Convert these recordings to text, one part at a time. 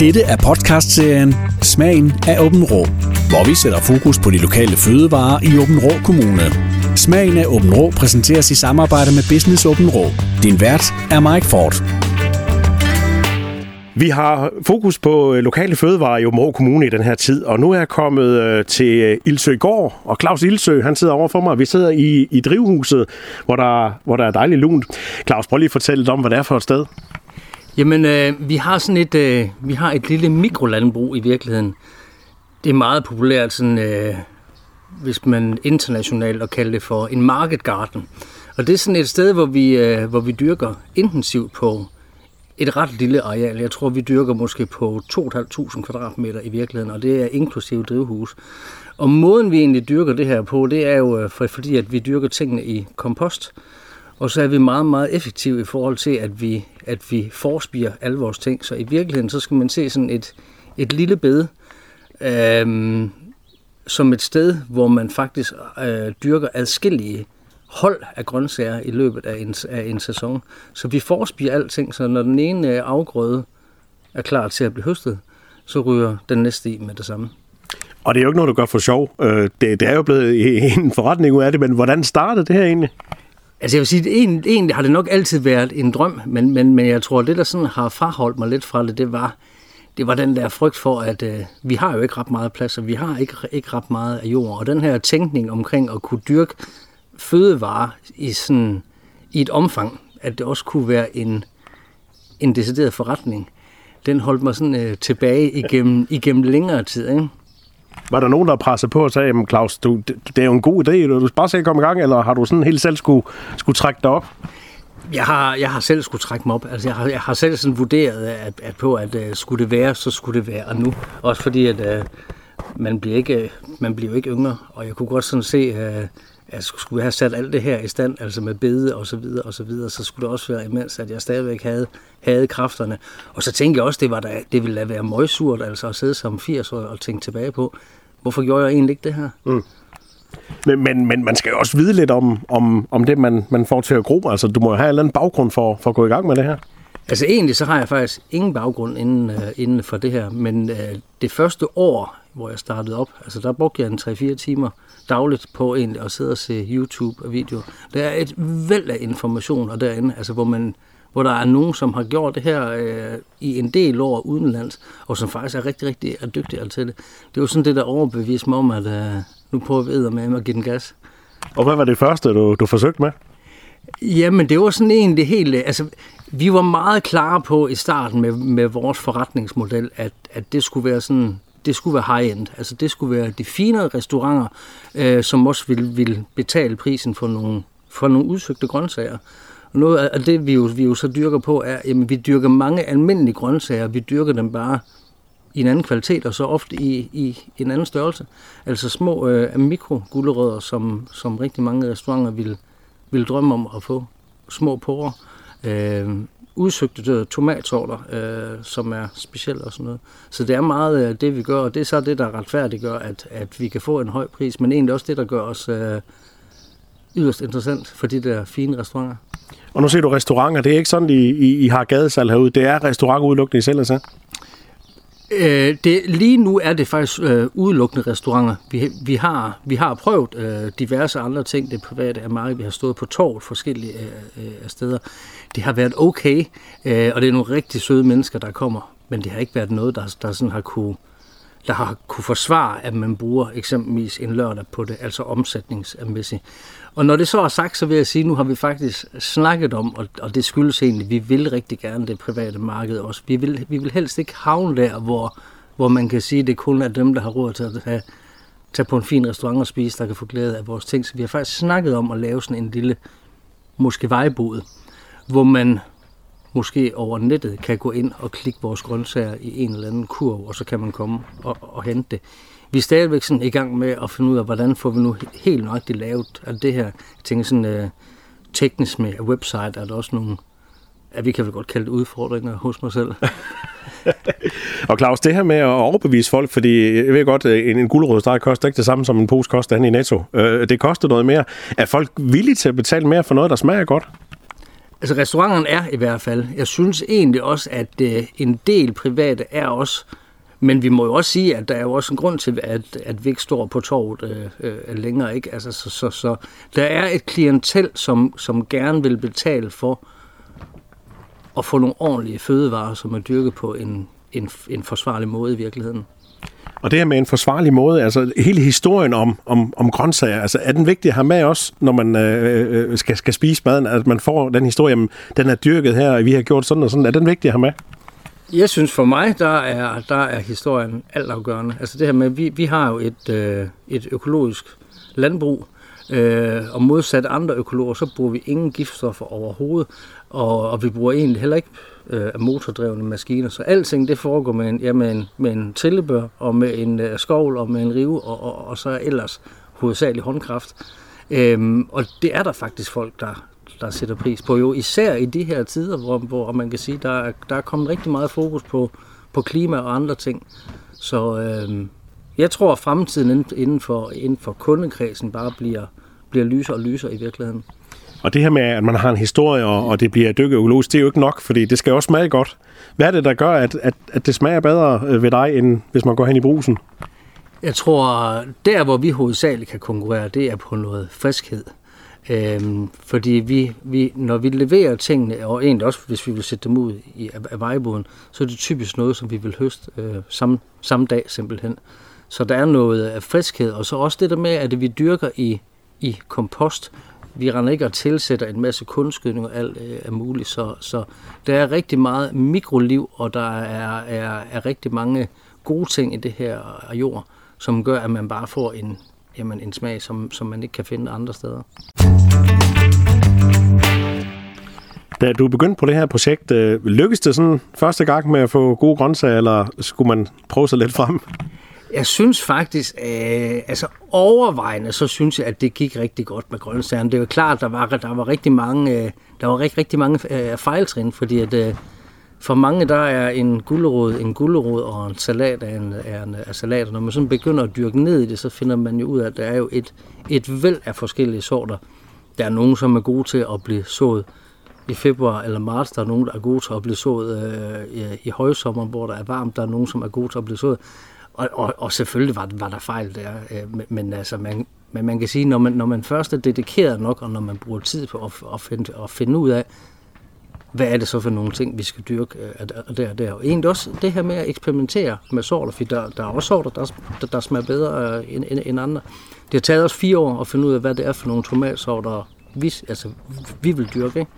Dette er podcastserien Smagen af Åben Rå, hvor vi sætter fokus på de lokale fødevarer i Åben Rå Kommune. Smagen af Åben Rå præsenteres i samarbejde med Business Åben Rå. Din vært er Mike Ford. Vi har fokus på øh, lokale fødevarer i Åben Kommune i den her tid, og nu er jeg kommet øh, til øh, Ildsø Gård, og Claus Ildsø, han sidder over for mig. Vi sidder i, i drivhuset, hvor der, hvor der er dejligt lunt. Claus, prøv lige at fortælle lidt om, hvad det er for et sted. Jamen, øh, vi har sådan et, øh, vi har et lille mikrolandbrug i virkeligheden. Det er meget populært, sådan, øh, hvis man internationalt og kalder det for en market garden. Og det er sådan et sted, hvor vi, øh, hvor vi dyrker intensivt på et ret lille areal. Jeg tror, vi dyrker måske på 2.500 kvadratmeter i virkeligheden, og det er inklusive drivhus. Og måden, vi egentlig dyrker det her på, det er jo øh, for, fordi, at vi dyrker tingene i kompost. Og så er vi meget, meget effektive i forhold til, at vi, at vi forspiger alle vores ting. Så i virkeligheden, så skal man se sådan et, et lille bed øhm, som et sted, hvor man faktisk øh, dyrker adskillige hold af grøntsager i løbet af en, af en sæson. Så vi forspiger alting, så når den ene øh, afgrøde er klar til at blive høstet, så ryger den næste i med det samme. Og det er jo ikke noget, du gør for sjov. Øh, det, det er jo blevet en forretning ud af det, men hvordan startede det her egentlig? Altså jeg vil sige, egentlig, egentlig har det nok altid været en drøm, men, men, men jeg tror, at det, der sådan har fraholdt mig lidt fra det, det var, det var den der frygt for, at øh, vi har jo ikke ret meget plads, og vi har ikke, ikke ret meget af jord. Og den her tænkning omkring at kunne dyrke fødevarer i, sådan, i et omfang, at det også kunne være en, en decideret forretning, den holdt mig sådan øh, tilbage igennem, igennem længere tid. Ikke? Var der nogen, der pressede på og sagde, jamen Claus, du, det, det er jo en god idé, du bare skal komme i gang, eller har du sådan helt selv skulle, skulle trække dig op? Jeg har, jeg har selv skulle trække mig op. Altså, jeg, har, jeg har selv sådan vurderet at, at på, at uh, skulle det være, så skulle det være nu. Også fordi, at uh, man, bliver ikke, øh, man bliver jo ikke yngre, og jeg kunne godt sådan se, uh, at skulle jeg have sat alt det her i stand, altså med bede og så videre og så videre, så skulle det også være imens, at jeg stadigvæk havde, havde kræfterne. Og så tænkte jeg også, det, var da, det ville da være møgsurt, altså at sidde som 80 år og tænke tilbage på, hvorfor gjorde jeg egentlig ikke det her? Mm. Men, men, men man skal jo også vide lidt om, om, om det, man, man får til at gro. Altså, du må jo have en eller anden baggrund for, for at gå i gang med det her. Altså egentlig så har jeg faktisk ingen baggrund inden, uh, inden for det her, men uh, det første år, hvor jeg startede op, altså der brugte jeg en 3-4 timer dagligt på egentlig at sidde og se YouTube og video. Der er et væld af informationer derinde, altså hvor man hvor der er nogen, som har gjort det her øh, i en del år udenlands, og som faktisk er rigtig, rigtig er dygtige til det. Det er jo sådan det, der overbeviser mig om, at øh, nu prøver vi med at give den gas. Og hvad var det første, du, du forsøgte med? Jamen, det var sådan egentlig helt... Altså, vi var meget klare på i starten med, med vores forretningsmodel, at, at det skulle være sådan det skulle være high-end. Altså det skulle være de fine restauranter, øh, som også ville, ville betale prisen for nogle, for nogle udsøgte grøntsager. Noget af det, vi jo, vi jo så dyrker på, er, at vi dyrker mange almindelige grøntsager. Vi dyrker dem bare i en anden kvalitet, og så ofte i, i en anden størrelse. Altså små øh, mikrogullerødder, som, som rigtig mange restauranter vil, vil drømme om at få. Små porer. Øh, udsøgte tomatsorter, øh, som er specielle og sådan noget. Så det er meget øh, det, vi gør, og det er så det, der retfærdiggør, at, at vi kan få en høj pris, men egentlig også det, der gør os øh, yderst interessant for de der fine restauranter. Og nu ser du restauranter, det er ikke sådan, I, I, I har gadesal herude, det er restauranter udelukkende i selv, altså? Øh, det, lige nu er det faktisk øh, udelukkende restauranter. Vi, vi, har, vi har prøvet øh, diverse andre ting. Det private er meget. Vi har stået på torvet forskellige øh, øh, steder. Det har været okay, øh, og det er nogle rigtig søde mennesker, der kommer. Men det har ikke været noget, der, der sådan har kunne der har kunne forsvare, at man bruger eksempelvis en lørdag på det, altså omsætningsmæssigt. Og når det så er sagt, så vil jeg sige, at nu har vi faktisk snakket om, og, og det skyldes egentlig, at vi vil rigtig gerne det private marked også. Vi vil, vi vil helst ikke havne der, hvor, hvor man kan sige, at det kun er dem, der har råd til at have, tage på en fin restaurant og spise, der kan få glæde af vores ting. Så vi har faktisk snakket om at lave sådan en lille, måske vejbod, hvor man måske over nettet kan gå ind og klikke vores grøntsager i en eller anden kurv, og så kan man komme og, og hente det. Vi er stadigvæk sådan i gang med at finde ud af, hvordan får vi nu helt nøjagtigt lavet at det her. Jeg tænker sådan uh, teknisk med website, er der også nogle, ja, vi kan vel godt kalde det udfordringer hos mig selv. og Claus, det her med at overbevise folk, fordi jeg ved godt, en, en guldrødsteg koster ikke det samme som en pose koster han i Netto. Øh, det koster noget mere. Er folk villige til at betale mere for noget, der smager godt? Altså restauranterne er i hvert fald. Jeg synes egentlig også, at øh, en del private er også men vi må jo også sige, at der er jo også en grund til, at, at vi ikke står på torvet øh, øh, længere. Ikke? Altså, så, så, så der er et klientel, som, som gerne vil betale for at få nogle ordentlige fødevarer, som er dyrket på en, en, en forsvarlig måde i virkeligheden. Og det her med en forsvarlig måde, altså hele historien om, om, om grøntsager, altså er den vigtig at have med også, når man øh, øh, skal, skal spise maden, at man får den historie, jamen, den er dyrket her, og vi har gjort sådan og sådan, er den vigtig at have med? Jeg synes for mig, der er, der er historien altafgørende. Altså det her med, vi, vi har jo et, øh, et økologisk landbrug, øh, og modsat andre økologer, så bruger vi ingen giftstoffer overhovedet, og, og vi bruger egentlig heller ikke øh, motordrevne maskiner. Så alting det foregår med en, ja, med en, med en tillebør, og med en øh, skovl, og med en rive, og, og, og så ellers hovedsageligt håndkraft. Øhm, og det er der faktisk folk, der, der sætter pris på. Jo især i de her tider, hvor, hvor man kan sige, der er, der er kommet rigtig meget fokus på, på klima og andre ting. Så øh, jeg tror, at fremtiden inden for, inden for kundekredsen bare bliver, bliver lysere og lysere i virkeligheden. Og det her med, at man har en historie, og, og det bliver dykket økologisk, det er jo ikke nok, fordi det skal også smage godt. Hvad er det, der gør, at, at, at det smager bedre øh, ved dig, end hvis man går hen i brusen? Jeg tror, der hvor vi hovedsageligt kan konkurrere, det er på noget friskhed. Øhm, fordi vi, vi, når vi leverer tingene, og egentlig også hvis vi vil sætte dem ud i, af, af vejboden, så er det typisk noget, som vi vil høste øh, samme, samme dag simpelthen. Så der er noget af friskhed, og så også det der med, at vi dyrker i, i kompost. Vi render ikke og tilsætter en masse kunstgødning og alt øh, er muligt, så, så der er rigtig meget mikroliv, og der er, er, er rigtig mange gode ting i det her øh, jord, som gør, at man bare får en, jamen, en smag, som, som man ikke kan finde andre steder. Da du begyndte på det her projekt, øh, lykkedes det sådan første gang med at få gode grøntsager, eller skulle man prøve sig lidt frem? Jeg synes faktisk, øh, altså overvejende, så synes jeg, at det gik rigtig godt med grøntsagerne. Det er jo klart, der var, der var rigtig mange, øh, der var rigtig, rigtig mange øh, fejltrin, fordi at, øh, for mange der er en gulerod en gulerod og en salat er en, er en er salat. Når man sådan begynder at dyrke ned i det, så finder man jo ud af, at der er jo et, et væld af forskellige sorter. Der er nogen, som er gode til at blive sået i februar eller marts. Der er nogen, der er gode til at blive sået øh, i, i højsommer, hvor der er varmt. Der er nogen, som er gode til at blive sået. Og, og, og selvfølgelig var, var der fejl der. Øh, men, men altså, man, men man kan sige, når man, når man først er dedikeret nok, og når man bruger tid på at, at, finde, at finde ud af, hvad er det så for nogle ting, vi skal dyrke øh, og der og der. Og egentlig også det her med at eksperimentere med sorter, for der, der er også sorter, der, der, der smager bedre øh, end, end, end andre. Det har taget os fire år at finde ud af, hvad det er for nogle tomatsorter, vi, altså, vi vil dyrke. Ikke?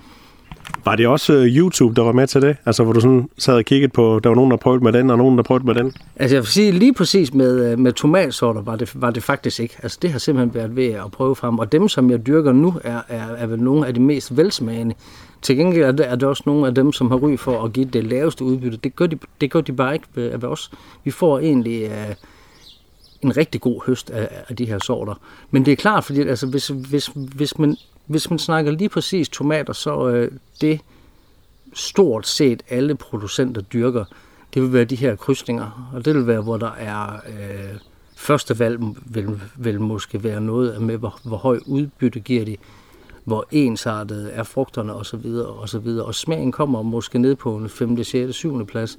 Var det også øh, YouTube, der var med til det? Altså, hvor du sådan sad og kiggede på, der var nogen, der prøvede med den, og nogen, der prøvede med den? Altså, jeg vil sige, lige præcis med, øh, med tomatsorter var det, var det faktisk ikke. Altså, det har simpelthen været ved at prøve frem. Og dem, som jeg dyrker nu, er, er, er vel nogle af de mest velsmagende. Til gengæld er det, er det også nogle af dem, som har ry for at give det laveste udbytte. Det gør de, det gør de bare ikke ved, ved os. Vi får egentlig uh, en rigtig god høst af, af de her sorter. Men det er klart, fordi altså, hvis, hvis, hvis, man, hvis man snakker lige præcis tomater, så øh, det stort set alle producenter dyrker, det vil være de her krydsninger. Og det vil være, hvor der er... Øh, første valg vil, vil måske være noget med, hvor, hvor høj udbytte giver de hvor ensartet er frugterne osv. Og, så videre. og smagen kommer måske ned på en 5., 6., 7. plads.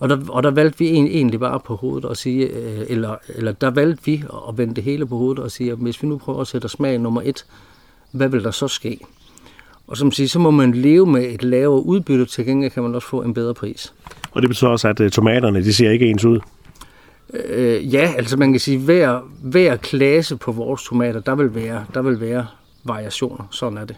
Og der, og der valgte vi egentlig bare på hovedet at sige, øh, eller, eller der valgte vi at vende det hele på hovedet og sige, at hvis vi nu prøver at sætte smag nummer et, hvad vil der så ske? Og som siger, så må man leve med et lavere udbytte, til gengæld kan man også få en bedre pris. Og det betyder også, at øh, tomaterne, de ser ikke ens ud? Øh, ja, altså man kan sige, hver, hver klasse på vores tomater, der vil være, der vil være variationer. Sådan er det.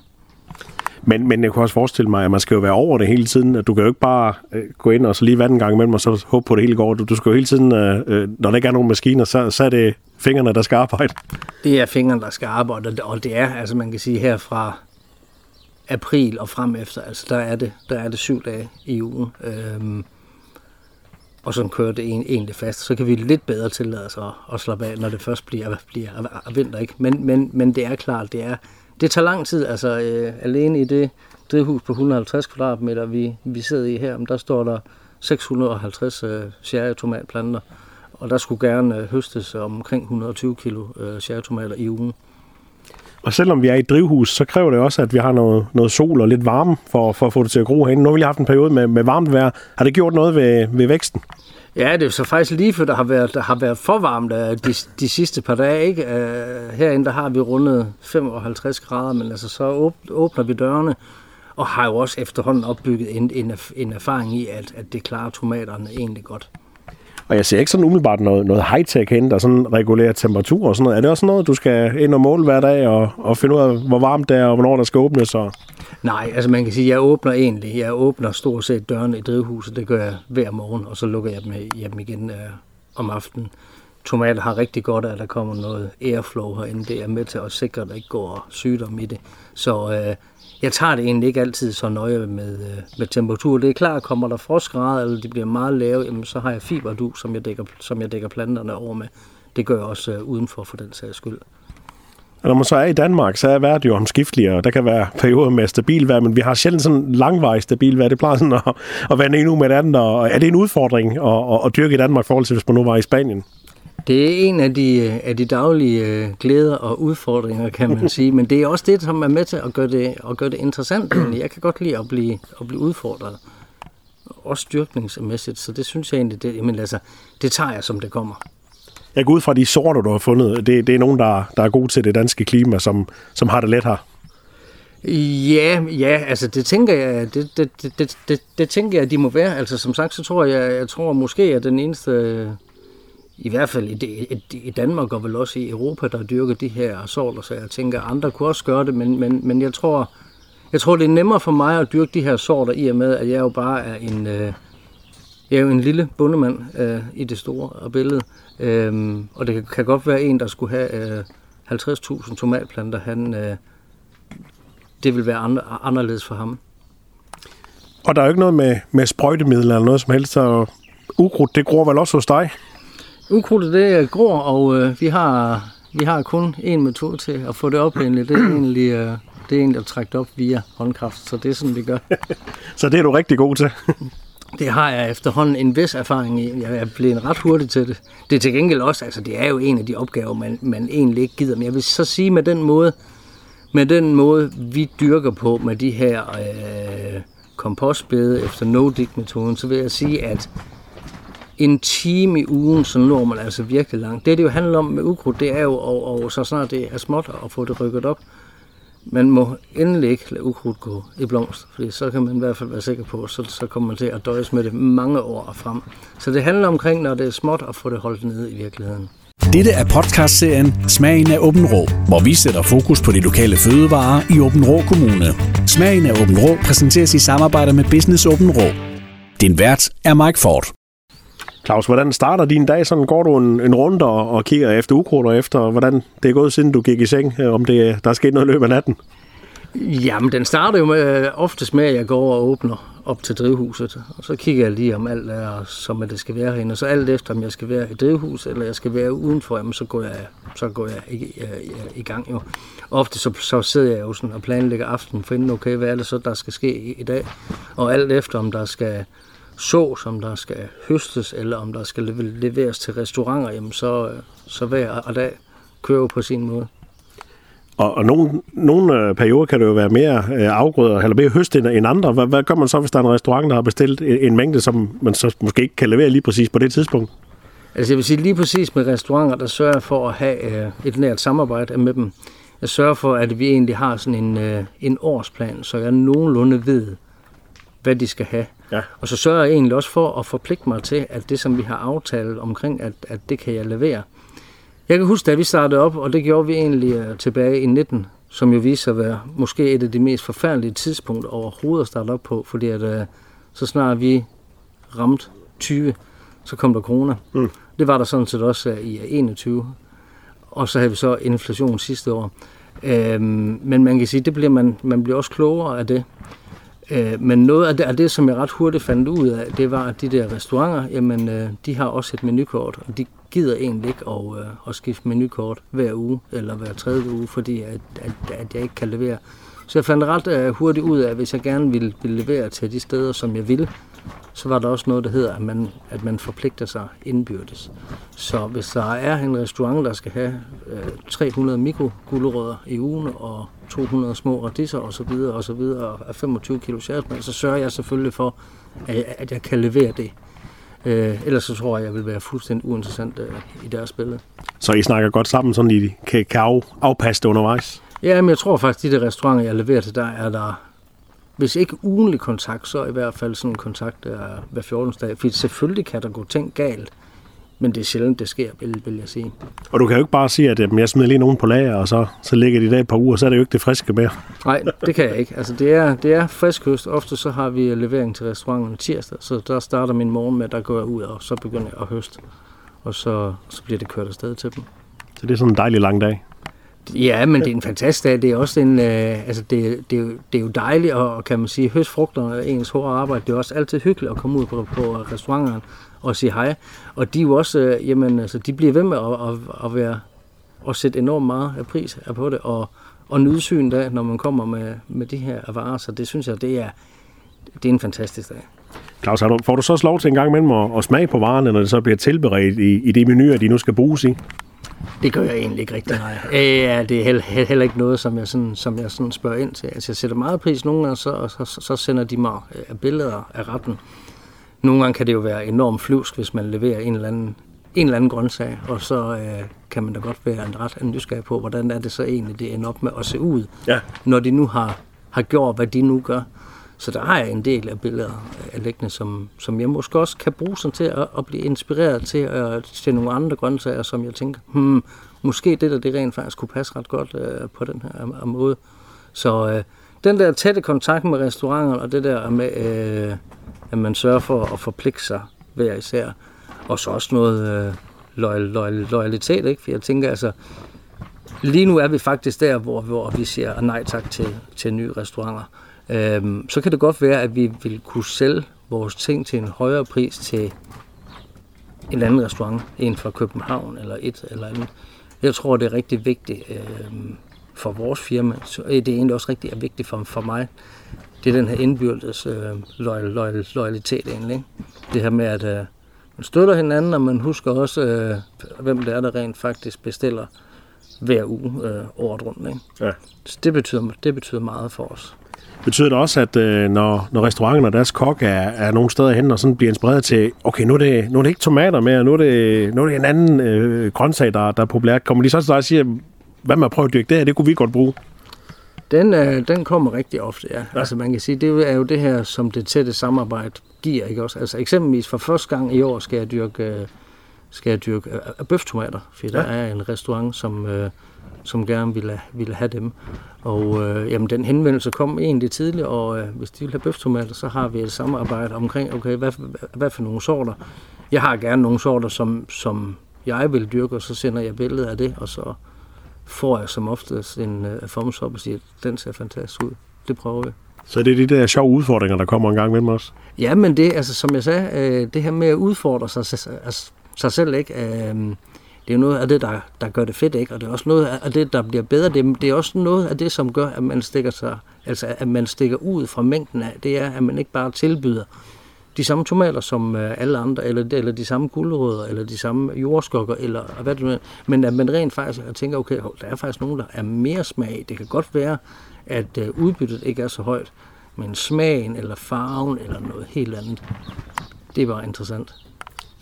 Men, men jeg kunne også forestille mig, at man skal jo være over det hele tiden. At du kan jo ikke bare øh, gå ind og så lige vande en gang imellem, og så håbe på, at det hele går. Du, du skal jo hele tiden, øh, øh når der ikke er nogen maskiner, så, så er det fingrene, der skal arbejde. Det er fingrene, der skal arbejde, og det er, altså man kan sige, her fra april og frem efter, altså der er det, der er det syv dage i ugen. Øhm, og sådan kører det egentlig fast. Så kan vi lidt bedre tillade os at, at slappe af, når det først bliver, bliver vinter. Ikke? Men, men, men det er klart, det er det tager lang tid. Altså øh, alene i det drivhus på 150 kvadratmeter, vi, vi sidder i her, der står der 650 øh, cherry-tomatplanter, og der skulle gerne øh, høstes omkring 120 kilo øh, cherry-tomater i ugen. Og selvom vi er i et drivhus, så kræver det også, at vi har noget, noget sol og lidt varme for, for at få det til at gro herinde. Nu har vi lige haft en periode med, med varmt vejr. Har det gjort noget ved, ved væksten? Ja, det er så faktisk lige før, der har været, der har været for varmt øh, de, de sidste par dage. Ikke? Uh, herinde der har vi rundet 55 grader, men altså, så åbner vi dørene, og har jo også efterhånden opbygget en, en, en erfaring i, at, at det klarer tomaterne egentlig godt. Og jeg ser ikke sådan umiddelbart noget, noget high-tech hen, der sådan regulerer temperatur og sådan noget. Er det også noget, du skal ind og måle hver dag og, og finde ud af, hvor varmt det er og hvornår der skal åbnes? Og... Nej, altså man kan sige, at jeg åbner egentlig. Jeg åbner stort set dørene i drivhuset. Det gør jeg hver morgen, og så lukker jeg dem hjem igen øh, om aftenen. Tomater har rigtig godt af, at der kommer noget airflow herinde. Det er med til at sikre, at der ikke går sygdom i det. Så øh, jeg tager det egentlig ikke altid så nøje med, øh, med temperatur. Det er klart, kommer der frostgrader, eller de bliver meget lave, jamen, så har jeg fiberdu, som jeg, dækker, som jeg dækker planterne over med. Det gør jeg også uh, udenfor for den sags skyld. Og når man så er i Danmark, så er vejret jo omskifteligere, og der kan være perioder med stabil vejr, men vi har sjældent sådan langvarig stabil vejr. Det plejer sådan at, at være en uge med den anden, og er det en udfordring at, at, at dyrke i Danmark forhold til, hvis man nu var i Spanien? Det er en af de, af de daglige øh, glæder og udfordringer, kan man sige. Men det er også det, som er med til at gøre det, at gøre det interessant. Jeg kan godt lide at blive, at blive udfordret. Også styrkningsmæssigt. Så det synes jeg egentlig, det, jamen, altså, det tager jeg, som det kommer. Jeg går ud fra de sorter, du har fundet. Det, det er nogen, der, der er gode til det danske klima, som, som har det let her. Ja, ja, altså det tænker jeg, det, det, det, det, det tænker jeg, de må være. Altså som sagt, så tror jeg, jeg tror måske, at den eneste i hvert fald i, i, Danmark og vel også i Europa, der dyrker de her sorter, så jeg tænker, at andre kunne også gøre det, men, men, men jeg tror, jeg tror, det er nemmere for mig at dyrke de her sorter, i og med, at jeg jo bare er en, øh, jeg er jo en lille bundemand øh, i det store billede. Øhm, og det kan godt være en, der skulle have øh, 50.000 tomatplanter, han, øh, det vil være andre, anderledes for ham. Og der er jo ikke noget med, med sprøjtemidler eller noget som helst, så ukrudt, det gror vel også hos dig? Ukrudtet det gror, og øh, vi, har, vi har kun en metode til at få det op endelig. Det er egentlig, øh, det er egentlig at trække det op via håndkraft, så det er sådan, vi gør. så det er du rigtig god til? det har jeg efterhånden en vis erfaring i. Jeg er blevet ret hurtig til det. Det er til gengæld også, altså det er jo en af de opgaver, man, man egentlig ikke gider. Men jeg vil så sige med den måde, med den måde, vi dyrker på med de her øh, kompostbede efter no-dig-metoden, så vil jeg sige, at en time i ugen, så når man altså virkelig langt. Det, det jo handler om med ukrudt, det er jo, og, og så snart det er småt, at få det rykket op. Man må endelig ikke lade ukrudt gå i blomst, for så kan man i hvert fald være sikker på, så, så kommer man til at døjes med det mange år frem. Så det handler omkring, når det er småt, at få det holdt nede i virkeligheden. Dette er podcastserien Smagen af Åben Rå, hvor vi sætter fokus på de lokale fødevarer i Åben Rå Kommune. Smagen af Åben Rå præsenteres i samarbejde med Business Åben Rå. Din vært er Mike Ford. Claus, hvordan starter din dag? Sådan går du en, en runde og, og kigger efter ukrudt og efter, hvordan det er gået, siden du gik i seng, øh, om det, der er sket noget i løbet af natten? Jamen, den starter jo med, oftest med, at jeg går og åbner op til drivhuset, og så kigger jeg lige, om alt er, som det skal være herinde. Og så alt efter, om jeg skal være i drivhuset, eller jeg skal være udenfor, jamen, så går jeg, så går jeg i, i, i gang jo. Ofte så, så sidder jeg jo sådan og planlægger aftenen for inden, okay, hvad er det så, der skal ske i, i dag? Og alt efter, om der skal så, som der skal høstes, eller om der skal leveres til restauranter, jamen så, så hver og dag kører på sin måde. Og, og nogle, nogle øh, perioder kan det jo være mere øh, afgrøder, eller mere høst end, andre. Hvad, hvad gør man så, hvis der er en restaurant, der har bestilt en, en mængde, som man så måske ikke kan levere lige præcis på det tidspunkt? Altså jeg vil sige lige præcis med restauranter, der sørger jeg for at have øh, et nært samarbejde med dem. Jeg sørger for, at vi egentlig har sådan en, øh, en årsplan, så jeg nogenlunde ved, hvad de skal have. Ja. Og så sørger jeg egentlig også for at forpligte mig til, at det, som vi har aftalt omkring, at, at det kan jeg levere. Jeg kan huske, da vi startede op, og det gjorde vi egentlig uh, tilbage i 19, som jo viser at være måske et af de mest forfærdelige tidspunkter overhovedet at starte op på, fordi at, uh, så snart vi ramte 20, så kom der corona. Mm. Det var der sådan set også uh, i 21. Og så havde vi så inflation sidste år. Uh, men man kan sige, det bliver man, man bliver også klogere af det. Øh, men noget af det, af det, som jeg ret hurtigt fandt ud af, det var, at de der restauranter, jamen, øh, de har også et menukort, og de gider egentlig ikke at, øh, at skifte menukort hver uge eller hver tredje uge, fordi at, at, at jeg ikke kan levere. Så jeg fandt ret øh, hurtigt ud af, at hvis jeg gerne ville, ville levere til de steder, som jeg ville, så var der også noget, der hedder, at man, at man forpligter sig indbyrdes. Så hvis der er en restaurant, der skal have øh, 300 mikrogullerødder i ugen og 200 små radisser osv. og så videre og 25 kilo sjærsmad, så sørger jeg selvfølgelig for, at, at jeg kan levere det. Øh, ellers så tror jeg, jeg vil være fuldstændig uinteressant øh, i deres billede. Så I snakker godt sammen, sådan I kan, kan af, afpasse det undervejs? Ja, men jeg tror faktisk, at de der restauranter, jeg leverer til, der er der, hvis ikke ugenlig kontakt, så i hvert fald sådan en kontakt der hver 14. dag. For selvfølgelig kan der gå ting galt, men det er sjældent, det sker, vil, vil jeg sige. Og du kan jo ikke bare sige, at jamen, jeg smider lige nogen på lager, og så, så ligger de der et par uger, så er det jo ikke det friske mere. Nej, det kan jeg ikke. Altså, det er, det er frisk høst. Ofte så har vi levering til restauranten tirsdag, så der starter min morgen med, at der går jeg ud, og så begynder jeg at høste. Og så, så bliver det kørt afsted til dem. Så det er sådan en dejlig lang dag. Ja, men det er en fantastisk dag. Det er også en, øh, altså det, det, er jo, det er jo dejligt at, kan man sige, høste frugter af ens hårde arbejde. Det er også altid hyggeligt at komme ud på, på restauranterne og sige hej. Og de er jo også, øh, jamen, altså, de bliver ved med at, at, at være og sætte enormt meget af pris på det, og, og nyde syn da, når man kommer med, med de her varer. Så det synes jeg, det er, det er en fantastisk dag. Claus, får du så også lov til en gang imellem at, at smage på varerne, når det så bliver tilberedt i, i de menuer, de nu skal bruges i? Det gør jeg egentlig ikke rigtig, nej. Ja, det er heller, heller ikke noget, som jeg, sådan, som jeg sådan spørger ind til. Altså, jeg sætter meget pris nogle gange, så, så, så sender de mig øh, billeder af retten. Nogle gange kan det jo være enormt flyvsk, hvis man leverer en eller anden, en eller anden grøntsag, og så øh, kan man da godt være en ret nysgerrig på, hvordan er det så egentlig, det ender op med at se ud, ja. når de nu har, har gjort, hvad de nu gør. Så der har jeg en del af billeder øh, af liggende, som, som jeg måske også kan bruge sådan til at, at blive inspireret til at se nogle andre grøntsager, som jeg tænker, hmm, måske det der, det rent faktisk kunne passe ret godt øh, på den her øh, måde. Så øh, den der tætte kontakt med restauranter, og det der med, øh, at man sørger for at forpligte sig hver især, og så også noget øh, loyal, loyal, loyalitet, ikke? For jeg tænker altså, lige nu er vi faktisk der, hvor, hvor vi siger nej tak til, til nye restauranter. Øhm, så kan det godt være, at vi vil kunne sælge vores ting til en højere pris til en anden restaurant, en fra København eller et eller andet. Jeg tror, det er rigtig vigtigt øhm, for vores firma. Så det er egentlig også rigtig vigtigt for, for mig. Det er den her indbyrdes øh, loyal, loyal, loyalitet egentlig. Ikke? Det her med, at øh, man støtter hinanden, og man husker også, øh, hvem det er, der rent faktisk bestiller hver uge øh, året rundt. Ikke? Ja. Så det betyder, det betyder meget for os. Betyder det også, at øh, når, når restauranten og deres kok er, er nogle steder hen og sådan bliver inspireret til, okay, nu er det, nu er det ikke tomater mere, nu er det, nu er det en anden øh, grøntsag, der, der er populær. Kommer de så til dig og siger, hvad med at prøve at dyrke det her, det kunne vi godt bruge? Den, øh, den kommer rigtig ofte, ja. ja. Altså man kan sige, det er jo det her, som det tætte samarbejde giver, ikke også? Altså eksempelvis for første gang i år skal jeg dyrke, øh, skal jeg dyrke øh, bøftomater, for ja. der er en restaurant, som... Øh, som gerne ville, ville have dem. Og øh, jamen, den henvendelse kom egentlig tidligt, og øh, hvis de vil have bøftomater, så har vi et samarbejde omkring, okay, hvad, hvad, for nogle sorter? Jeg har gerne nogle sorter, som, som jeg vil dyrke, og så sender jeg billeder af det, og så får jeg som oftest en øh, thumbs up og siger, den ser fantastisk ud. Det prøver vi. Så det er de der sjove udfordringer, der kommer en gang med os? Ja, men det, altså, som jeg sagde, øh, det her med at udfordre sig, altså, sig selv, ikke? Øh, det er jo noget af det, der, der gør det fedt, ikke? Og det er også noget af det, der bliver bedre. Det, det er også noget af det, som gør, at man stikker sig, altså at man stikker ud fra mængden af. Det er, at man ikke bare tilbyder de samme tomater som øh, alle andre, eller, eller de samme guldrødder, eller de samme jordskokker, eller hvad det nu Men at man rent faktisk tænker, okay, der er faktisk nogen, der er mere smag. Det kan godt være, at øh, udbyttet ikke er så højt, men smagen, eller farven, eller noget helt andet, det var interessant.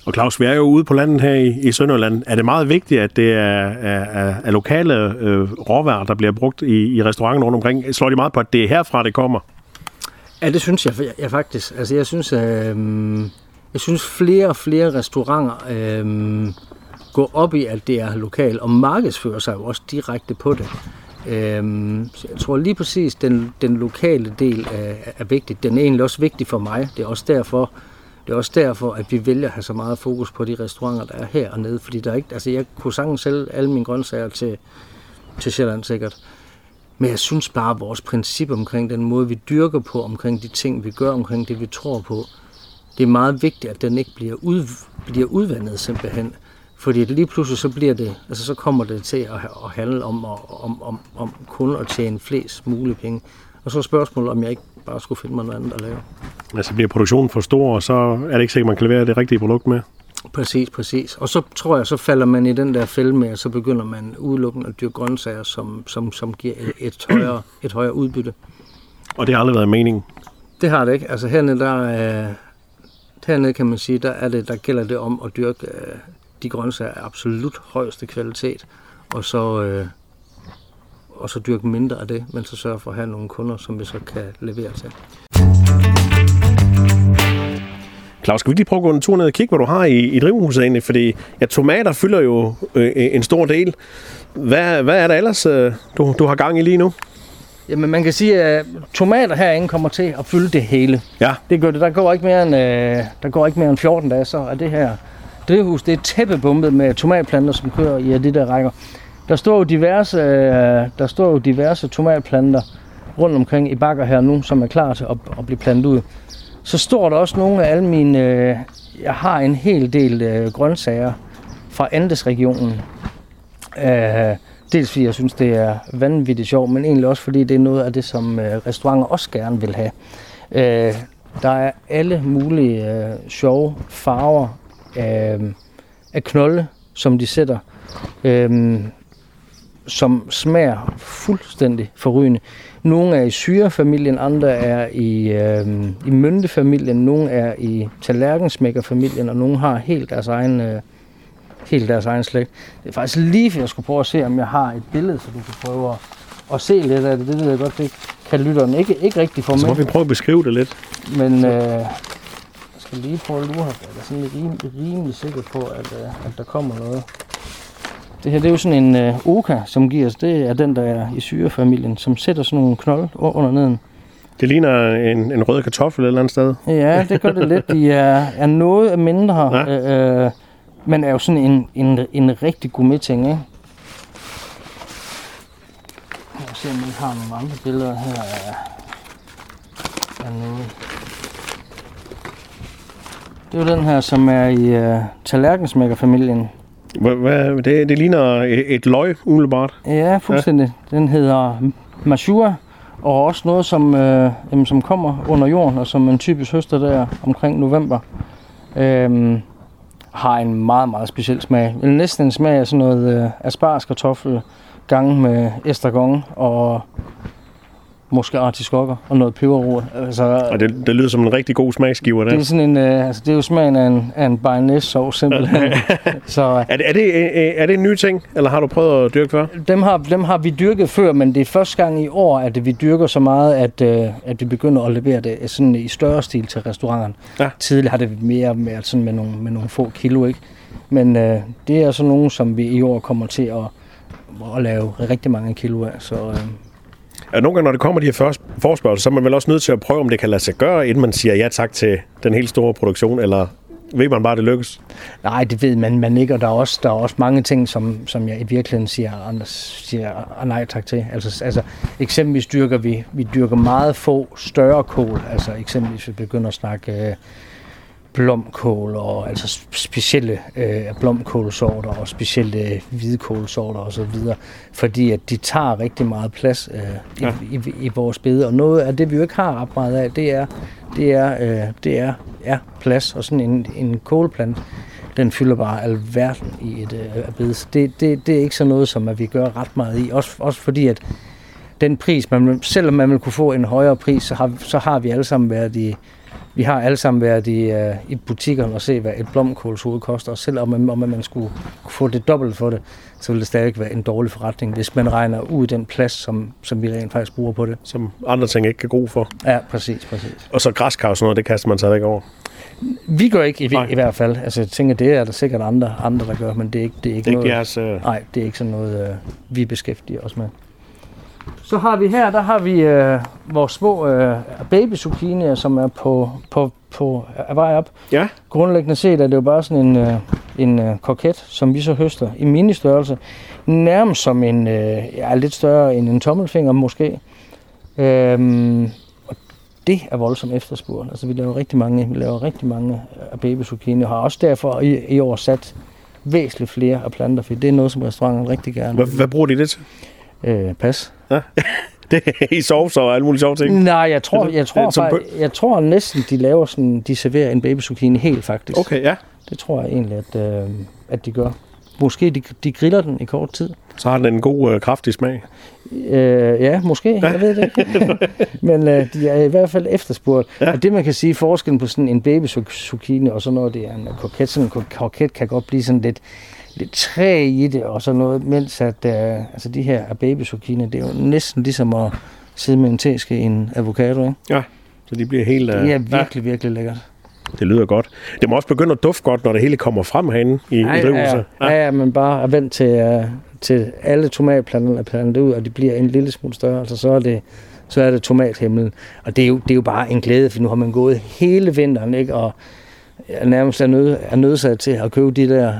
Og Claus, vi er jo ude på landet her i, i Sønderland. Er det meget vigtigt, at det er, er, er lokale øh, råvarer, der bliver brugt i, i restauranten rundt omkring? Slår de meget på, at det er herfra, det kommer? Ja, det synes jeg, jeg faktisk. Altså, jeg synes, øh, jeg synes flere og flere restauranter øh, går op i, at det er lokalt, og markedsfører sig jo også direkte på det. Øh, jeg tror lige præcis, den, den lokale del er, er vigtig. Den er egentlig også vigtig for mig. Det er også derfor, det er også derfor, at vi vælger at have så meget fokus på de restauranter, der er hernede. Fordi der er ikke, altså jeg kunne sagtens sælge alle mine grøntsager til, til Sjælland sikkert. Men jeg synes bare, at vores princip omkring den måde, vi dyrker på, omkring de ting, vi gør, omkring det, vi tror på, det er meget vigtigt, at den ikke bliver, ud, bliver udvandet simpelthen. Fordi lige pludselig så bliver det, altså så kommer det til at, at handle om, om, om, om kun at tjene flest mulige penge. Og så er spørgsmålet, om jeg ikke bare skulle finde mig noget andet at lave. Altså bliver produktionen for stor, og så er det ikke sikkert, man kan levere det rigtige produkt med. Præcis, præcis. Og så tror jeg, så falder man i den der fælde med, og så begynder man udelukkende at dyrke grøntsager, som, som, som giver et højere, et højere udbytte. Og det har aldrig været meningen. Det har det ikke. Altså hernede, der, øh, hernede kan man sige, der, er det, der gælder det om at dyrke øh, de grøntsager af absolut højeste kvalitet, og så, øh, og så dyrke mindre af det, men så sørge for at have nogle kunder, som vi så kan levere til. Claus, skal vi lige prøve at gå en tur ned og kigge, hvad du har i, i drivhuset egentlig? Fordi ja, tomater fylder jo øh, en stor del. Hvad, hvad er der ellers, øh, du, du har gang i lige nu? Jamen man kan sige, at tomater herinde kommer til at fylde det hele. Ja. Det gør det. Der går ikke mere end, øh, der går ikke mere end 14 dage, så er det her drivhus, det er tæppebumpet med tomatplanter, som kører i det der rækker. Der står jo diverse, øh, der står jo diverse tomatplanter rundt omkring i bakker her nu, som er klar til at, at blive plantet ud. Så står der også nogle af alle mine... Øh, jeg har en hel del øh, grøntsager fra Andesregionen. Øh, dels fordi jeg synes, det er vanvittigt sjovt, men egentlig også fordi det er noget af det, som øh, restauranter også gerne vil have. Øh, der er alle mulige øh, sjove farver af, øh, af knolde, som de sætter, øh, som smager fuldstændig forrygende. Nogle er i syrefamilien, andre er i, øh, i myntefamilien, nogle er i tallerkensmækkerfamilien, og nogle har helt deres egen, øh, helt deres egen slægt. Det er faktisk lige for, jeg skulle prøve at se, om jeg har et billede, så du kan prøve at, at se lidt af det. Det ved jeg godt, det kan lytteren ikke, ikke rigtig få med. Så må vi prøve at beskrive det lidt. Men øh, jeg skal lige prøve at lure her, jeg er sådan lidt rimelig, rimelig sikker på, at, øh, at der kommer noget. Det her det er jo sådan en øh, oka, som giver os. Det er den, der er i syrefamilien, som sætter sådan nogle knold under neden. Det ligner en, en rød kartoffel et eller andet sted. Ja, det gør det lidt. De er, er noget mindre, Ja. øh, øh, men er jo sådan en, en, en rigtig gourmet ting, ikke? Jeg se, om vi har nogle andre billeder her af, af noget. Det er jo den her, som er i uh, tallerkensmækkerfamilien. Hvad, det, det ligner et, et løg, umiddelbart. Ja, fuldstændig. Ja. Den hedder Mashua, og også noget, som, øh, jamen, som kommer under jorden, og som man typisk høster der omkring november. Øhm, har en meget, meget speciel smag. Næsten en smag af sådan noget øh, asparskartoffel gange med estragon og måske artiskokker og noget peberrod. Altså, Og det, det lyder som en rigtig god smagsgiver der. det er sådan en, øh, altså, det er jo smagen af en, af en bayonnaise sovs simpelthen. Så Er det, er, det, øh, er det en ny ting, eller har du prøvet at dyrke før? dem har, dem har vi dyrket før, men det er første gang i år, at vi dyrker så meget, at, øh, at vi begynder at levere det sådan i større stil til restauranterne. Ja. Tidligere har det mere med, sådan med, nogle, med nogle få kilo, ikke? Men øh, det er så nogle, som vi i år kommer til at, at lave rigtig mange kilo af. Så øh, at nogle gange, når det kommer de her først- så er man vel også nødt til at prøve, om det kan lade sig gøre, inden man siger ja tak til den helt store produktion, eller ved man bare, at det lykkes? nej, det ved man, man ikke, og der er også, der er også mange ting, som, som jeg i virkeligheden siger, Anders siger nej tak til. Altså, altså eksempelvis dyrker vi, vi dyrker meget få større kål, altså eksempelvis vi begynder at snakke øh, blomkål og altså sp- specielle øh, blomkålsorter og specielle øh, hvidkålsorter og så videre, fordi at de tager rigtig meget plads øh, i, Ja. ja. i, i, vores bede, og noget af det vi jo ikke har ret meget af, det er det er, øh, det er, er plads, og sådan en, en kålplant, den fylder bare alverden i et øh, bede. Så Det, det, det er ikke sådan noget, som at vi gør ret meget i, også, også fordi at den pris, man, selvom man vil kunne få en højere pris, så har, så har vi alle sammen været i, vi har alle sammen været i, uh, i butikkerne og se, hvad et blomkålshoved koster. Og selvom man, om man skulle få det dobbelt for det, så ville det stadig være en dårlig forretning, hvis man regner ud den plads, som, som vi rent faktisk bruger på det. Som andre ting ikke kan gro for. Ja, præcis, præcis. Og så græskar og sådan noget, det kaster man sig ikke over. Vi gør ikke i, Nej. i hvert fald. Altså, jeg tænker, det er der sikkert andre, andre der gør, men det er ikke, det er ikke Det er ikke noget... jeres... Øh... Nej, det er ikke sådan noget, øh, vi beskæftiger os med. Så har vi her, der har vi øh, vores små øh, babyzucchinier, som er på, på, på er vej op. Ja, Grundlæggende set er det jo bare sådan en, øh, en øh, koket, som vi så høster i ministørrelse. Nærmest som en, øh, ja, lidt større end en tommelfinger måske. Øhm, og det er voldsomt efterspurgt. Altså vi laver rigtig mange, vi laver rigtig mange af babyzucchini, og har også derfor i, i år sat væsentligt flere af planter, for det er noget, som restauranten rigtig gerne hvad, hvad bruger de det til? Øh, pas. Ja. Det er i sovs og alle mulige sjove ting. Nej, jeg tror, jeg tror, som jeg, jeg tror næsten, de laver sådan, de serverer en baby zucchini helt faktisk. Okay, ja. Det tror jeg egentlig, at, øh, at de gør. Måske de, de griller den i kort tid. Så har den en god, øh, kraftig smag. Øh, ja, måske. Jeg ved det ikke. Men øh, de er i hvert fald efterspurgt. Ja. Og det, man kan sige, forskellen på sådan en baby zucchini og så noget, det er en koket. Sådan en koket kan godt blive sådan lidt, lidt træ i det og sådan noget, mens at, øh, altså de her zucchini, det er jo næsten ligesom at sidde med en teske i en avocado, ikke? Ja, så de bliver helt... Øh, Det er virkelig, virkelig lækkert. Det lyder godt. Det må også begynde at dufte godt, når det hele kommer frem herinde i, Ja, i ja, drivhuset. ja, ja, men bare er vent til, uh, til alle tomatplanterne er plantet ud, og de bliver en lille smule større, altså så er det, så er det tomathimmel. Og det er, jo, det er jo bare en glæde, for nu har man gået hele vinteren, ikke? og er nærmest er, nød, er nødsat til at købe de der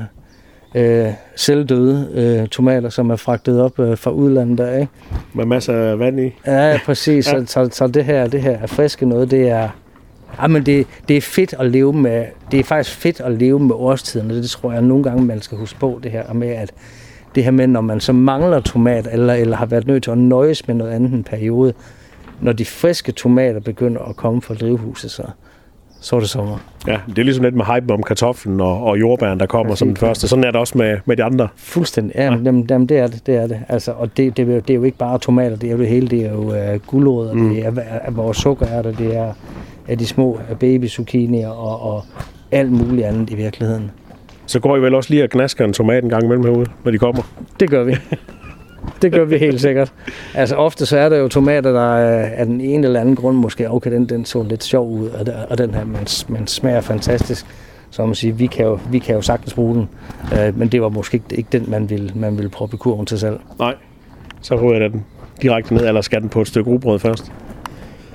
øh, selvdøde øh, tomater, som er fragtet op øh, fra udlandet der, ikke? Med masser af vand i. Ja, præcis. Ja. Så, så, så det her, det her er friske noget, det er, ja, men det, det er fedt at leve med, det er faktisk fedt at leve med årstiden, og det tror jeg nogle gange, man skal huske på, det her med, at det her med, når man så mangler tomat, eller, eller har været nødt til at nøjes med noget andet en periode, når de friske tomater begynder at komme fra drivhuset, så, så er det sommer. Ja, det er ligesom lidt med hype om kartoflen og, og jordbæren, der kommer som den første. Sådan er det også med, med de andre. Fuldstændig. Ja, men, jamen, jamen, det er det. det, er det. Altså, og det, det, er jo, det er jo ikke bare tomater, det er jo det hele. Det er jo uh, gulerødder, mm. det er, er vores sukkerærter, det er, er de små baby zucchinier og, og alt muligt andet i virkeligheden. Så går I vel også lige og gnasker en tomat en gang imellem herude, når de kommer. Det gør vi. Det gør vi helt sikkert. Altså ofte så er der jo tomater, der er af den ene eller anden grund måske, okay, den, den så lidt sjov ud, og, og den her, man, man smager fantastisk. Så man siger, vi kan jo, vi kan jo sagtens bruge den, øh, men det var måske ikke, ikke den, man ville, man ville proppe i kurven til selv. Nej. Så ryger jeg den direkte ned, eller skal den på et stykke rugbrød først?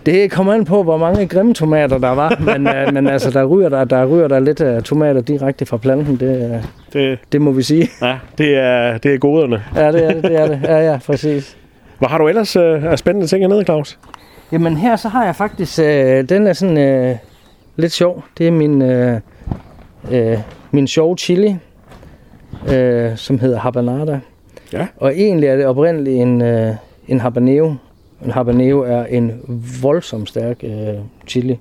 Det kommer an på, hvor mange grimme tomater der var, men, øh, men altså, der ryger der, der ryger der lidt af tomater direkte fra planten, det, øh, Det, det må vi sige. ja, det er, det er goderne. Ja, det er det, det er det. Ja, ja, præcis. Hvad har du ellers øh, af spændende ting hernede, Claus? Jamen her så har jeg faktisk, øh, den er sådan øh, lidt sjov. Det er min, øh, øh, min sjove chili, øh, som hedder habanada. Ja. Og egentlig er det oprindeligt en, øh, en habanero. En habanero er en voldsomt stærk øh, chili,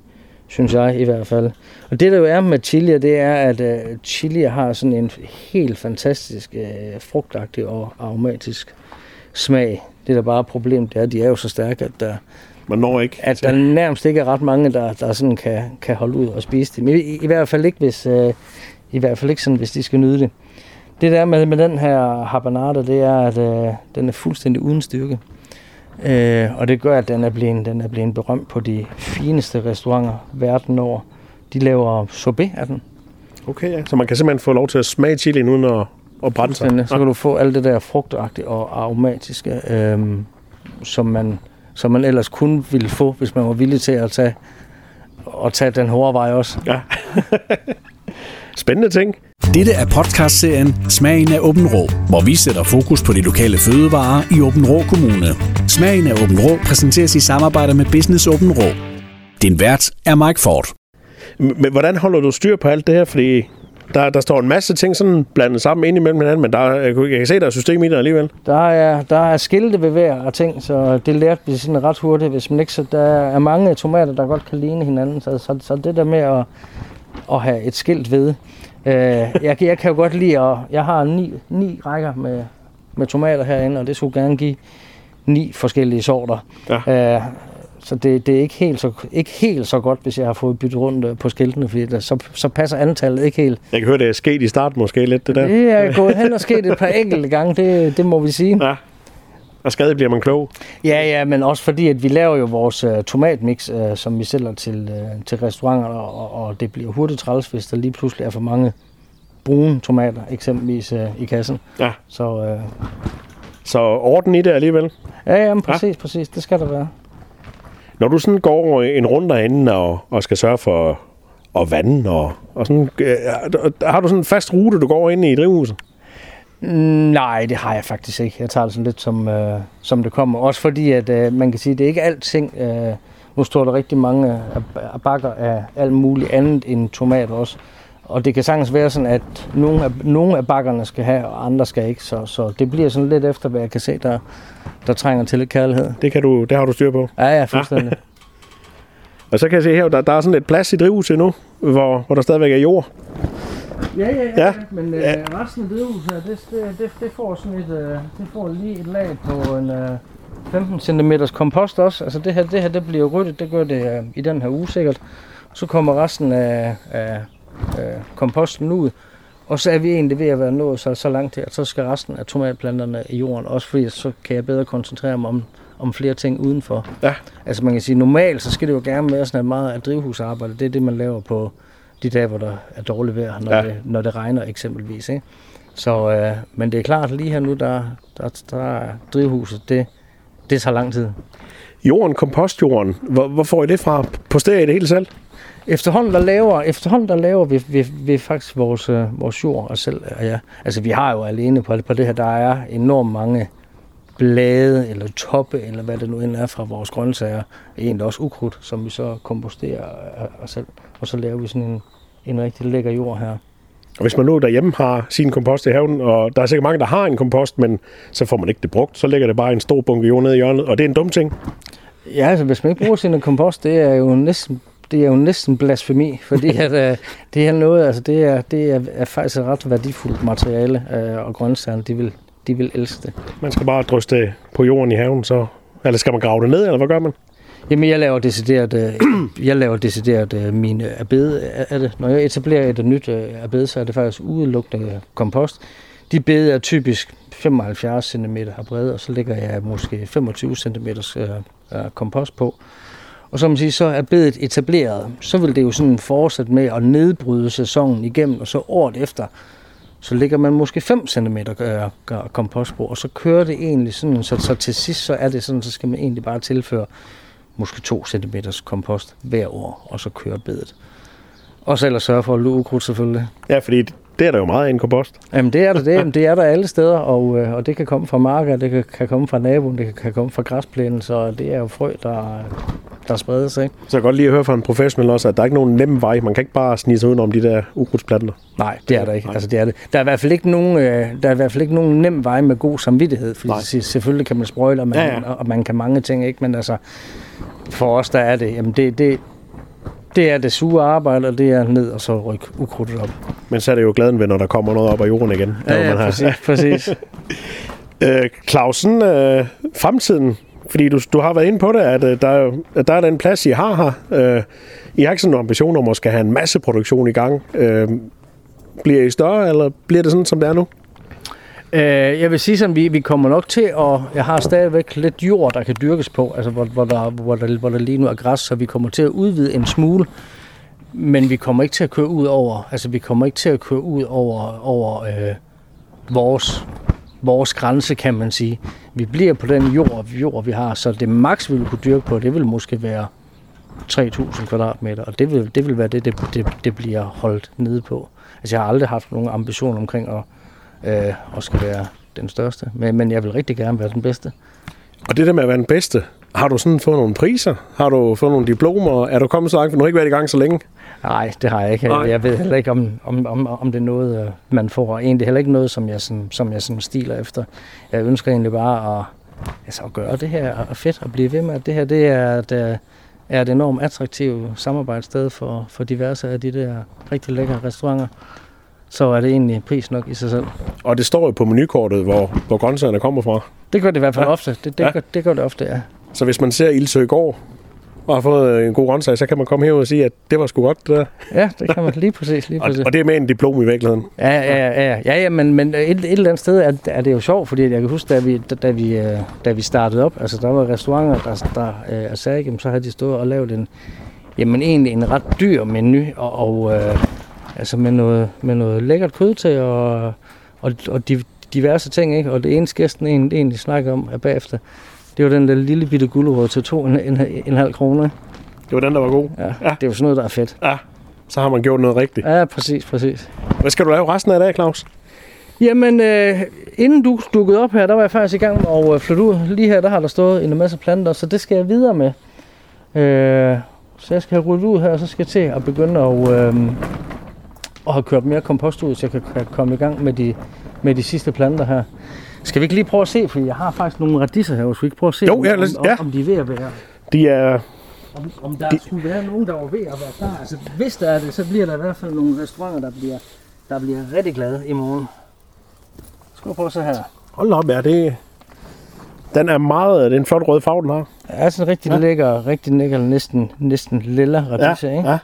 synes jeg i hvert fald. Og det der jo er med chili, det er, at øh, chili har sådan en helt fantastisk øh, frugtagtig og aromatisk smag. Det der bare er problemet, det er, at de er jo så stærke, at der, Man når ikke. at der nærmest ikke er ret mange, der, der sådan kan, kan holde ud og spise det. Men i, i hvert fald ikke, hvis, øh, i hvert fald ikke sådan, hvis de skal nyde det. Det der med, med den her habanada, det er, at øh, den er fuldstændig uden styrke. Øh, og det gør, at den er, blevet, den er blevet berømt på de fineste restauranter verden over. De laver sorbet af den. Okay, ja. Så man kan simpelthen få lov til at smage chilien uden at, at brænde sig. Så kan du få alt det der frugtagtige og aromatiske, øh, som, man, som man ellers kun ville få, hvis man var villig til at tage, at tage den hårde vej også. Ja. Spændende ting. Dette er podcastserien Smagen af Åben Rå, hvor vi sætter fokus på de lokale fødevarer i Åben Rå Kommune. Smagen af Åben Rå præsenteres i samarbejde med Business Åben Rå. Din vært er Mike Ford. Men hvordan holder du styr på alt det her? Fordi der, der står en masse ting sådan blandet sammen ind imellem hinanden, men der, er- jeg, kan- jeg kan se, der er system i det alligevel. Der er, der er skilte ved hver og ting, så det lærte vi sådan ret hurtigt. Hvis man ikke, så der er mange tomater, der godt kan ligne hinanden, så, så, så det der med at, at have et skilt ved. Øh, jeg, jeg kan jo godt lide, at jeg har ni, ni rækker med, med tomater herinde, og det skulle gerne give ni forskellige sorter. Ja. Øh, så det, det er ikke helt, så, ikke helt så godt, hvis jeg har fået byttet rundt øh, på skiltene, fordi der, så, så passer antallet ikke helt. Jeg kan høre, det er sket i starten måske lidt, det der. Det er gået hen og sket et par enkelte gange, det, det må vi sige. Ja. Og stadig bliver man klog. Ja, ja, men også fordi, at vi laver jo vores uh, tomatmix, uh, som vi sælger til, uh, til restauranter, og, og det bliver hurtigt træls, hvis der lige pludselig er for mange brune tomater, eksempelvis uh, i kassen. Ja. Så uh, Så orden i det alligevel. ja, ja, men præcis, præcis, det skal der være. Når du sådan går en runde derinde og, og skal sørge for at vande, og, og sådan, øh, har du sådan en fast rute, du går ind i drivhuset? Mm, Nej, det har jeg faktisk ikke. Jeg tager det sådan lidt som, øh, som det kommer. Også fordi, at øh, man kan sige, at det er ikke alting. Øh, nu står der rigtig mange øh, bakker af alt muligt andet end tomater også. og det kan sagtens være sådan, at nogle af, nogle af bakkerne skal have, og andre skal ikke. Så, så det bliver sådan lidt efter, hvad jeg kan se, der, der trænger til lidt kærlighed. Det, kan du, det har du styr på. Ja, ja, fuldstændig. Og så kan jeg se her, der, der er sådan et plads i drivhuset nu, hvor, hvor der stadigvæk er jord. Ja, ja, ja. Ja. Men øh, Ja. resten af drivhuset, her, det, det, det, det, får sådan et, øh, det får lige et lag på en øh, 15 cm kompost også. Altså det her, det her, det bliver ryddet, det gør det øh, i den her uge sikkert. Så kommer resten af, af øh, komposten ud. Og så er vi egentlig ved at være nået så, så langt her, at så skal resten af tomatplanterne i jorden også, fordi så kan jeg bedre koncentrere mig om, om flere ting udenfor. Ja. Altså man kan sige, normalt så skal det jo gerne være sådan at meget af drivhusarbejde, det er det, man laver på de dage, hvor der er dårligt vejr, når, Ja. det, når det regner eksempelvis. Ikke? Så, øh, men det er klart, lige her nu, der, der, der er drivhuset, det, det tager lang tid. Jorden, kompostjorden, hvor, hvor får I det fra? På stedet i det hele selv? Efterhånden der laver, efterhånden der laver vi, vi, vi faktisk vores, øh, vores jord og selv. Og ja, altså vi har jo alene på, på det her, der er enormt mange blade eller toppe, eller hvad det nu end er fra vores grøntsager. Egentlig også ukrudt, som vi så komposterer os selv. Og så laver vi sådan en, en rigtig lækker jord her. Og hvis man nu derhjemme har sin kompost i haven, og der er sikkert mange, der har en kompost, men så får man ikke det brugt, så ligger det bare en stor bunke jord nede i hjørnet, og det er en dum ting. Ja, altså hvis man ikke bruger sin kompost, det er jo næsten det er jo næsten blasfemi, fordi at, øh, det er noget, altså det er, det er, er faktisk et ret værdifuldt materiale, øh, og grøntsagerne, de vil, de vil elske det. Man skal bare drysse det på jorden i haven, så... Eller skal man grave det ned, eller hvad gør man? Jamen, jeg laver decideret, øh, jeg laver decideret øh, mine abede af det. Når jeg etablerer et nyt øh, abede, så er det faktisk udelukkende kompost. De bede er typisk 75 cm brede, og så lægger jeg måske 25 cm øh, øh, kompost på. Og som man siger, så er bedet etableret. Så vil det jo sådan fortsætte med at nedbryde sæsonen igennem, og så året efter, så ligger man måske 5 cm kompost på, og så kører det egentlig sådan, så, så til sidst så er det sådan, så skal man egentlig bare tilføre måske 2 cm kompost hver år, og så kører bedet. Og så ellers sørge for at luge ukrudt selvfølgelig. Ja, fordi det er der jo meget af en kompost. Jamen det er der, det, Jamen, det er der alle steder, og, øh, og det kan komme fra marker, det kan, kan komme fra naboen, det kan, kan komme fra græsplænen, så det er jo frø, der, der spreder sig. Ikke? Så jeg kan godt lige at høre fra en professionel også, at der er ikke nogen nem vej. Man kan ikke bare snige sig udenom de der ukrudtsplanter. Nej, det er der ikke. Altså, det er det. Der er i hvert fald ikke nogen, øh, der er i hvert fald ikke nogen nem vej med god samvittighed, fordi Nej. Selvfølgelig kan man sprøjle, og man, ja. ja. og man kan mange ting, ikke? men altså, for os der er det, jamen det, det, det er det sure arbejde, og det er ned og så rykke ukrudtet op. Men så er det jo glæden ved, når der kommer noget op af jorden igen. Der Ja, ja, man har- præcis, præcis. Øh, Clausen, øh, fremtiden, fordi du, du har været inde på det, at, øh, der, er at der er den plads, I har her. Øh, I har ikke sådan en ambition om at skal have en masse produktion i gang. Øh, bliver I større, eller bliver det sådan, som det er nu? Øh, jeg vil sige som vi, vi kommer nok til og Jeg har stadigvæk lidt jord, der kan dyrkes på, altså hvor, hvor, der, hvor, der, hvor der lige nu er græs, så vi kommer til at udvide en smule. Men vi kommer ikke til at køre ud over... Altså vi kommer ikke til at køre ud over, over øh, vores, vores grænse, kan man sige. Vi bliver på den jord, jord, vi har, så det maks, vi vil kunne dyrke på, det vil måske være 3.000 kvadratmeter, og det vil, det vil være det, det, det, det bliver holdt nede på. Altså jeg har aldrig haft nogen ambition omkring at, øh, at skal være den største, men, men jeg vil rigtig gerne være den bedste. Og det der med at være den bedste, har du sådan fået nogle priser? Har du fået nogle diplomer? Er du kommet så langt, for du har ikke været i gang så længe? Nej, det har jeg ikke. Nej. Jeg, ved heller ikke, om, om, om, om det er noget, øh, man får. Og egentlig heller ikke noget, som jeg, sådan, som jeg sådan stiler efter. Jeg ønsker egentlig bare at, altså at gøre det her og fedt og blive ved med, at det her det er, et, øh, er et enormt attraktivt samarbejdssted for, for diverse af de der rigtig lækre restauranter. Så er det egentlig pris nok i sig selv. Og det står jo på menukortet, hvor, hvor grøntsagerne kommer fra. Det gør det i hvert fald Ja. ofte. Det, det, Ja. gør, det gør det ofte, ja. Så hvis man ser Ildsø går og har fået en god grøntsag, så kan man komme herud og sige, at det var sgu godt, der. Ja, det kan man lige præcis. Lige Og, præcis. og det er med en diplom i virkeligheden. Ja, ja, ja, ja, ja, ja men, men et, et eller andet sted er, er det jo sjovt, fordi jeg kan huske, da vi, da, da vi, øh, da vi startede op, altså der var restauranter, der, der øh, sagde, jamen, så havde de stået og lavet en, jamen egentlig en ret dyr menu, og, og øh, altså med noget, med noget lækkert kød til, og, og, og de, diverse ting, ikke? Og det eneste gæsten egentlig, egentlig snakker om er bagefter, det var den der lille bitte gulerod til to en, en, en halv kroner. Det var den, der var god. Ja, det er jo sådan noget, der er fedt. Ja, så har man gjort noget rigtigt. Ja, præcis, præcis. Hvad skal du lave resten af dagen, Claus? Jamen, øh, inden du dukkede op her, der var jeg faktisk i gang med at øh, flytte ud. Lige her, der har der stået en masse planter, så det skal jeg videre med. Øh, så jeg skal have ryddet ud her, og så skal jeg til at begynde at, øh, og har kørt mere kompost ud, så jeg kan, kan komme i gang med de, med de sidste planter her. Skal vi ikke lige prøve at se, for jeg har faktisk nogle radisser her, så vi ikke prøve at se, Jo, om, ja, lad os- om, ja. om, de er ved at være De er... om, om der de... skulle være nogen, der var ved at være klar. Altså, hvis der er det, så bliver der i hvert fald nogle restauranter, der bliver, der bliver rigtig glade i morgen. Skal vi prøve at se her. Hold op, ja, det... Den er meget... Det er en flot rød farve, den har. Er sådan rigtig Ja. ja. lækker, rigtig lækker, næsten, næsten lilla radisser, ikke? ja.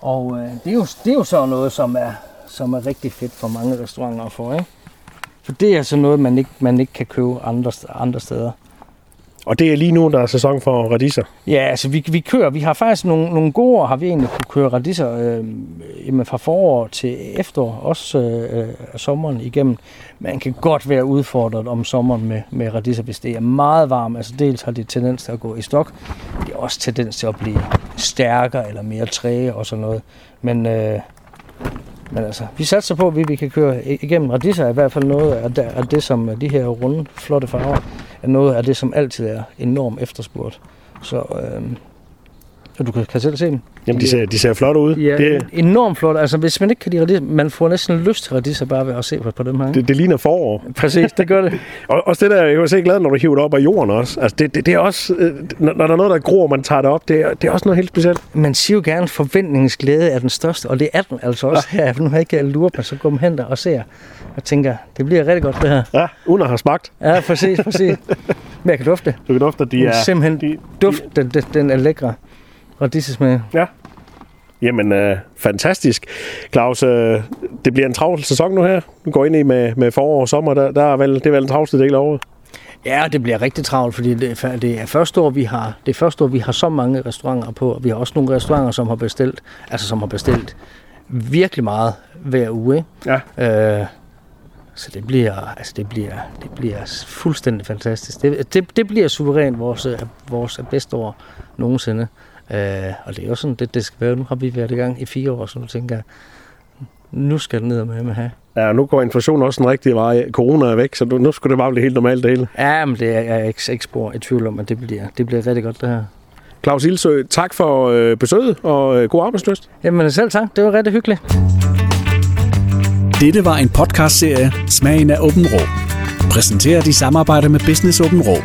Og øh, det, er jo, det er jo så noget, som er, som er rigtig fedt for mange restauranter at få, ikke? For det er altså noget, man ikke, man ikke kan købe andre, andre steder. Og det er lige nu, der er sæson for radiser. Ja, altså vi, vi kører, vi har faktisk nogle, nogle gode år, har vi egentlig kunne køre radiser øh, jamen fra forår til efterår, også øh, sommeren igennem. Man kan godt være udfordret om sommeren med, med radiser, hvis det er meget varmt. Altså dels har det tendens til at gå i stok, det er også tendens til at blive stærkere eller mere træge og sådan noget. Men, øh, men altså, vi satser på, at vi, vi kan køre igennem. Radiser er i hvert fald noget af det, af det, som de her runde, flotte farver, er noget af det, som altid er enormt efterspurgt. Så øh, og du kan, kan selv se dem. Jamen, de ser, de ser flotte ud. Ja, Det, enormt flot. Altså, hvis man ikke kan lide radiser, man får næsten lyst til radiser bare ved at se på, på dem her. Det... det, det ligner forår. Præcis, det gør det. Og også det der, jeg var så glad, når du hiver det op af jorden også. Altså, det, det, det er også... øh, Når, når der er noget, der gror, man tager det op, det er, det er også noget helt specielt. Man siger jo gerne, at forventningens glæde er den største, og det er den altså også her. For nu har jeg ikke luret mig, så går man hen der og ser og tænker, det bliver rigtig godt det her. Ja, uden at have smagt. Ja, præcis, præcis. Men jeg kan dufte. Du kan dufte, de er... simpelthen de, duft, den, den, den er lækre. Radisesmag. Ja. Jamen, øh, fantastisk. Claus, øh, det bliver en travl sæson nu her. Du går ind i med, med forår og sommer. Der, der er vel, det er vel en travlste del af året. Ja, det bliver rigtig travlt, fordi det er, det er første år, vi har, det er første år, vi har så mange restauranter på, og vi har også nogle restauranter, som har bestilt, altså som har bestilt virkelig meget hver uge. Ikke? Ja. Øh, så det bliver, altså det bliver, det bliver fuldstændig fantastisk. Det, det, det bliver suverænt vores, øh, vores bedste år nogensinde. Øh, og det er jo sådan, det, det skal være. Nu har vi været i gang i fire år, så nu tænker jeg, nu skal det ned med med have. Ja, nu går inflationen også den rigtige vej. Corona er væk, så nu, nu skal det bare blive helt normalt det hele. Ja, men det er jeg ikke, ikke spor i tvivl om, at det bliver, det bliver rigtig godt det her. Claus Ilsø, tak for øh, besøget, og øh, god arbejdsløst. Jamen selv tak, det var rigtig hyggeligt. Dette var en podcastserie Smagen af Åben Rå. Præsenteret i samarbejde med Business Åben Rå.